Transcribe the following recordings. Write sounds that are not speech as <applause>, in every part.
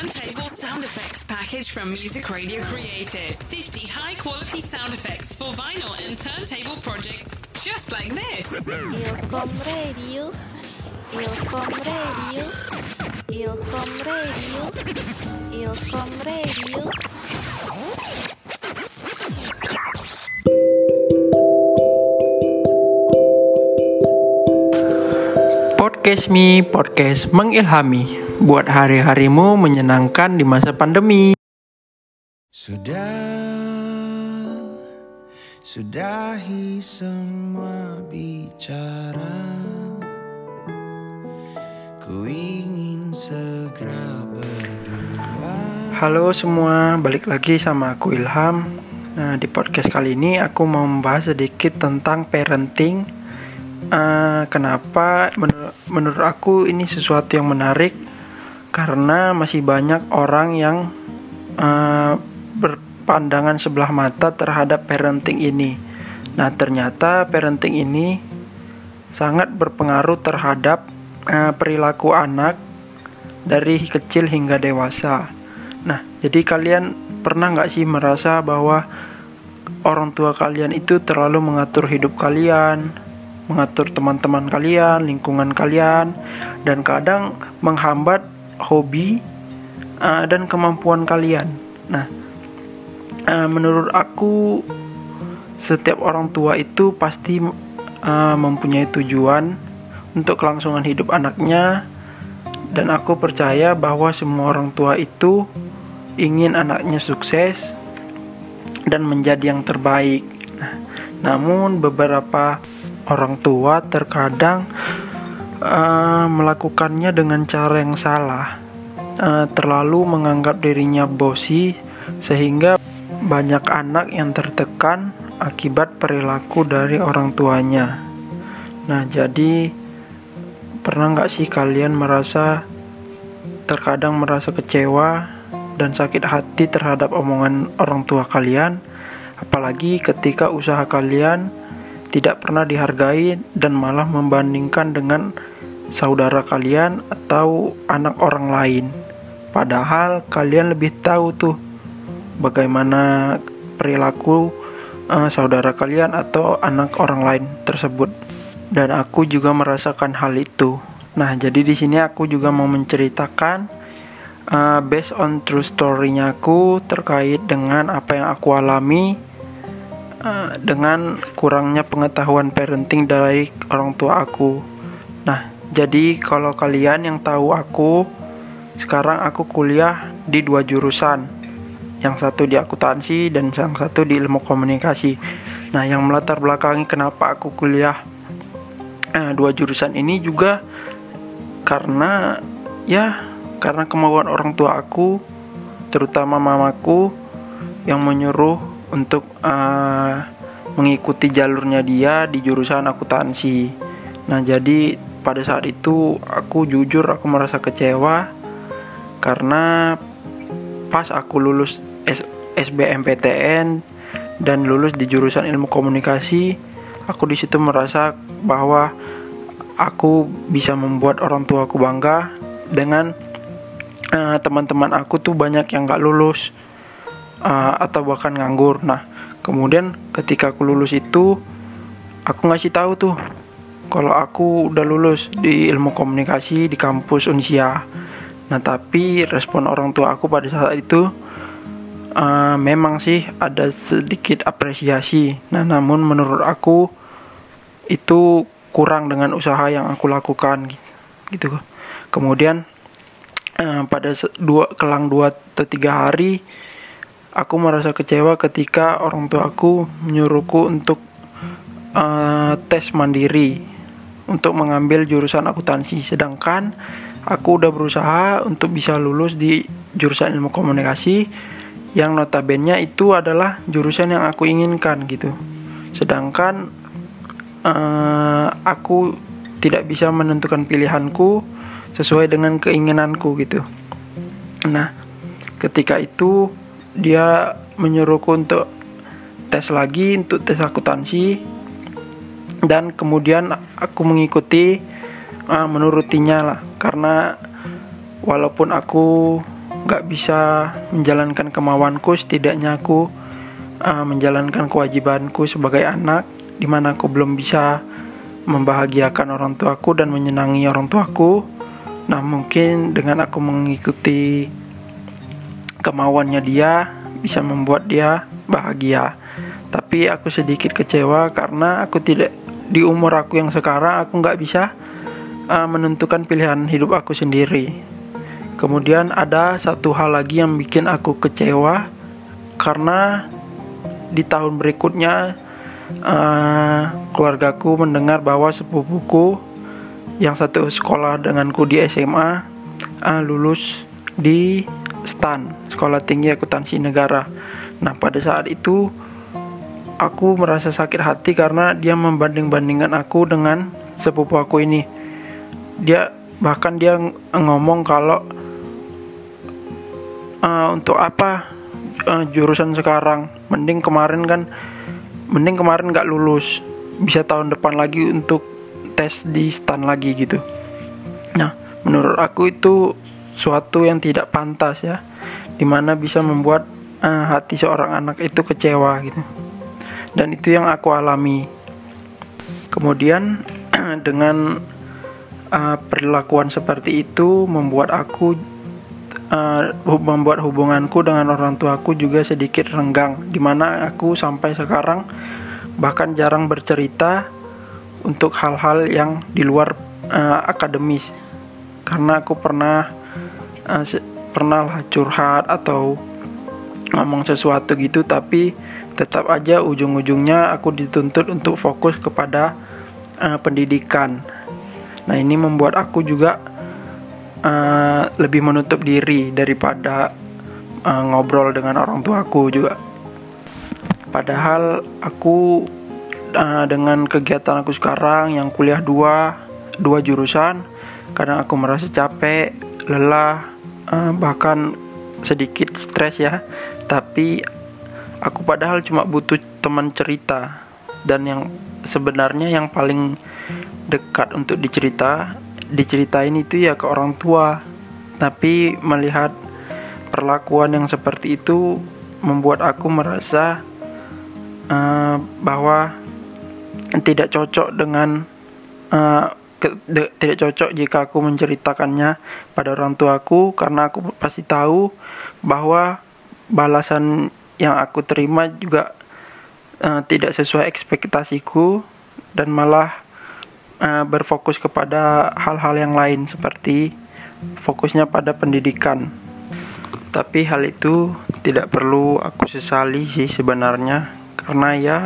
turntable sound effects package from Music Radio Creative. 50 high quality sound effects for vinyl and turntable projects just like this. Ilkom Radio Ilkom Radio Ilkom Radio Ilkom Radio Podcast Me, podcast mengilhami buat hari-harimu menyenangkan di masa pandemi. Sudah Sudahi semua bicara Ku ingin segera berdua Halo semua, balik lagi sama aku Ilham. Nah, di podcast kali ini aku mau membahas sedikit tentang parenting. Eh, kenapa menur- menurut aku ini sesuatu yang menarik karena masih banyak orang yang eh, berpandangan sebelah mata terhadap parenting ini. Nah, ternyata parenting ini sangat berpengaruh terhadap eh, perilaku anak dari kecil hingga dewasa. Nah, jadi kalian pernah nggak sih merasa bahwa orang tua kalian itu terlalu mengatur hidup kalian, mengatur teman-teman kalian, lingkungan kalian, dan kadang menghambat hobi uh, dan kemampuan kalian. Nah, uh, menurut aku setiap orang tua itu pasti uh, mempunyai tujuan untuk kelangsungan hidup anaknya dan aku percaya bahwa semua orang tua itu ingin anaknya sukses dan menjadi yang terbaik. Nah, namun beberapa orang tua terkadang uh, melakukannya dengan cara yang salah, Uh, terlalu menganggap dirinya bosi sehingga banyak anak yang tertekan akibat perilaku dari orang tuanya. Nah, jadi pernah nggak sih kalian merasa terkadang merasa kecewa dan sakit hati terhadap omongan orang tua kalian, apalagi ketika usaha kalian tidak pernah dihargai dan malah membandingkan dengan saudara kalian atau anak orang lain. Padahal kalian lebih tahu tuh bagaimana perilaku uh, saudara kalian atau anak orang lain tersebut. Dan aku juga merasakan hal itu. Nah, jadi di sini aku juga mau menceritakan uh, based on true story-nya aku terkait dengan apa yang aku alami uh, dengan kurangnya pengetahuan parenting dari orang tua aku. Nah, jadi kalau kalian yang tahu aku, sekarang aku kuliah di dua jurusan. Yang satu di akuntansi dan yang satu di ilmu komunikasi. Nah, yang melatar belakangi kenapa aku kuliah uh, dua jurusan ini juga karena ya karena kemauan orang tua aku terutama mamaku yang menyuruh untuk uh, mengikuti jalurnya dia di jurusan akuntansi. Nah, jadi pada saat itu aku jujur aku merasa kecewa karena pas aku lulus S SBMPTN dan lulus di jurusan ilmu komunikasi, aku di situ merasa bahwa aku bisa membuat orang tua aku bangga dengan uh, teman-teman aku tuh banyak yang gak lulus uh, atau bahkan nganggur. Nah, kemudian ketika aku lulus itu, aku ngasih tahu tuh kalau aku udah lulus di ilmu komunikasi di kampus Unsia. Nah, tapi respon orang tua aku pada saat itu uh, memang sih ada sedikit apresiasi. Nah, namun menurut aku itu kurang dengan usaha yang aku lakukan gitu. Kemudian uh, pada dua kelang dua atau tiga hari aku merasa kecewa ketika orang tua aku menyuruhku untuk uh, tes mandiri untuk mengambil jurusan akuntansi. Sedangkan aku udah berusaha untuk bisa lulus di jurusan ilmu komunikasi yang notabene itu adalah jurusan yang aku inginkan gitu. Sedangkan uh, aku tidak bisa menentukan pilihanku sesuai dengan keinginanku gitu. Nah ketika itu dia menyuruhku untuk tes lagi untuk tes akuntansi dan kemudian aku mengikuti uh, menurutinya lah. Karena walaupun aku nggak bisa menjalankan kemauanku setidaknya aku uh, menjalankan kewajibanku sebagai anak di mana aku belum bisa membahagiakan orang tuaku dan menyenangi orang tuaku. Nah mungkin dengan aku mengikuti kemauannya dia bisa membuat dia bahagia. Tapi aku sedikit kecewa karena aku tidak di umur aku yang sekarang aku nggak bisa uh, menentukan pilihan hidup aku sendiri. Kemudian ada satu hal lagi yang bikin aku kecewa karena di tahun berikutnya uh, keluargaku mendengar bahwa sepupuku yang satu sekolah denganku di SMA uh, lulus di STAN Sekolah Tinggi Akuntansi Negara. Nah pada saat itu aku merasa sakit hati karena dia membanding-bandingkan aku dengan sepupu aku ini. Dia bahkan dia ngomong kalau uh, untuk apa uh, jurusan sekarang, mending kemarin kan, mending kemarin nggak lulus, bisa tahun depan lagi untuk tes di stan lagi gitu. Nah, menurut aku itu suatu yang tidak pantas ya, di mana bisa membuat uh, hati seorang anak itu kecewa gitu dan itu yang aku alami. Kemudian <clears throat> dengan uh, perilakuan seperti itu membuat aku uh, membuat hubunganku dengan orang tuaku juga sedikit renggang. Di mana aku sampai sekarang bahkan jarang bercerita untuk hal-hal yang di luar uh, akademis. Karena aku pernah uh, pernah curhat atau ngomong sesuatu gitu tapi tetap aja ujung-ujungnya aku dituntut untuk fokus kepada uh, pendidikan. Nah, ini membuat aku juga uh, lebih menutup diri daripada uh, ngobrol dengan orang tuaku juga. Padahal aku uh, dengan kegiatan aku sekarang yang kuliah dua dua jurusan, kadang aku merasa capek, lelah, uh, bahkan sedikit stres ya. Tapi aku padahal cuma butuh teman cerita dan yang sebenarnya yang paling dekat untuk dicerita diceritain itu ya ke orang tua. Tapi melihat perlakuan yang seperti itu membuat aku merasa uh, bahwa tidak cocok dengan uh, ke, de, tidak cocok jika aku menceritakannya pada orang tuaku. Karena aku pasti tahu bahwa balasan yang aku terima juga uh, tidak sesuai ekspektasiku dan malah uh, berfokus kepada hal-hal yang lain seperti fokusnya pada pendidikan. Tapi hal itu tidak perlu aku sesali sih sebenarnya karena ya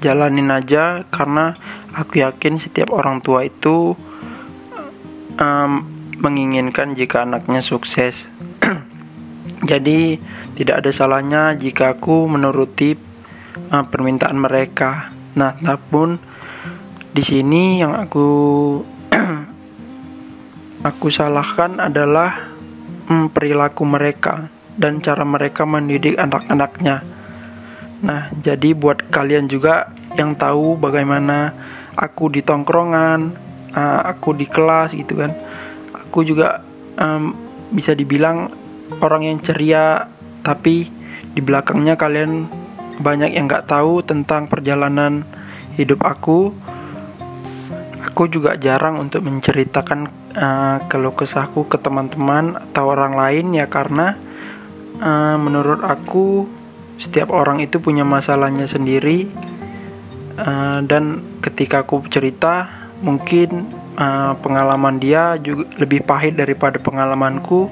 jalanin aja karena aku yakin setiap orang tua itu um, menginginkan jika anaknya sukses. Jadi tidak ada salahnya jika aku menuruti uh, permintaan mereka. Nah, namun di sini yang aku <clears throat> aku salahkan adalah um, perilaku mereka dan cara mereka mendidik anak-anaknya. Nah, jadi buat kalian juga yang tahu bagaimana aku di tongkrongan, uh, aku di kelas gitu kan, aku juga um, bisa dibilang orang yang ceria tapi di belakangnya kalian banyak yang nggak tahu tentang perjalanan hidup aku. Aku juga jarang untuk menceritakan uh, keluh kesahku ke teman-teman atau orang lain ya karena uh, menurut aku setiap orang itu punya masalahnya sendiri. Uh, dan ketika aku cerita mungkin uh, pengalaman dia juga lebih pahit daripada pengalamanku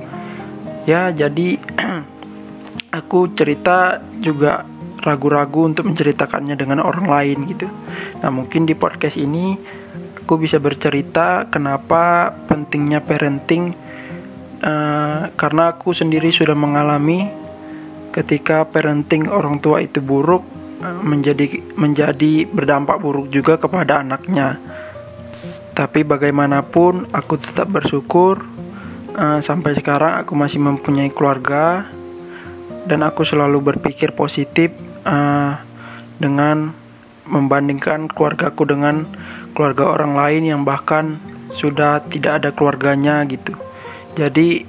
ya jadi <clears throat> aku cerita juga ragu-ragu untuk menceritakannya dengan orang lain gitu. Nah mungkin di podcast ini aku bisa bercerita kenapa pentingnya parenting uh, karena aku sendiri sudah mengalami ketika parenting orang tua itu buruk uh, menjadi menjadi berdampak buruk juga kepada anaknya. Tapi bagaimanapun aku tetap bersyukur uh, sampai sekarang aku masih mempunyai keluarga dan aku selalu berpikir positif uh, dengan membandingkan keluargaku dengan keluarga orang lain yang bahkan sudah tidak ada keluarganya gitu. Jadi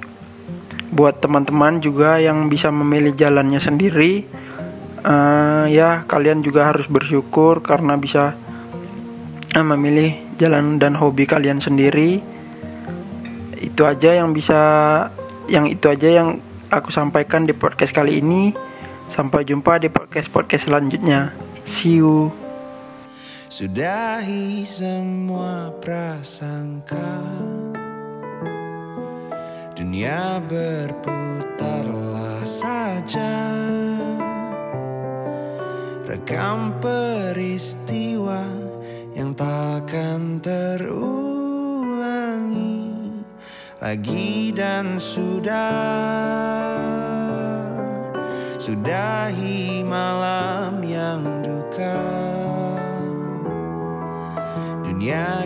buat teman-teman juga yang bisa memilih jalannya sendiri uh, ya kalian juga harus bersyukur karena bisa uh, memilih jalan dan hobi kalian sendiri itu aja yang bisa yang itu aja yang aku sampaikan di podcast kali ini. Sampai jumpa di podcast podcast selanjutnya. See you. Sudahi semua prasangka. Dunia berputarlah saja. Rekam peristiwa yang takkan terulangi Lagi dan sudah Sudahi malam yang duka. Dunia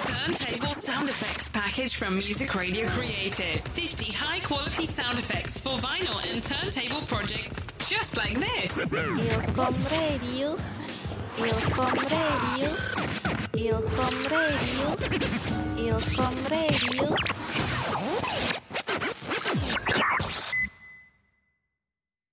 turntable sound effects package from Music Radio Creative. 50 high quality sound effects for vinyl and turntable projects just like this. Ilkom Radio. Ilkom Radio. Ilkom Radio. Ilkom Radio.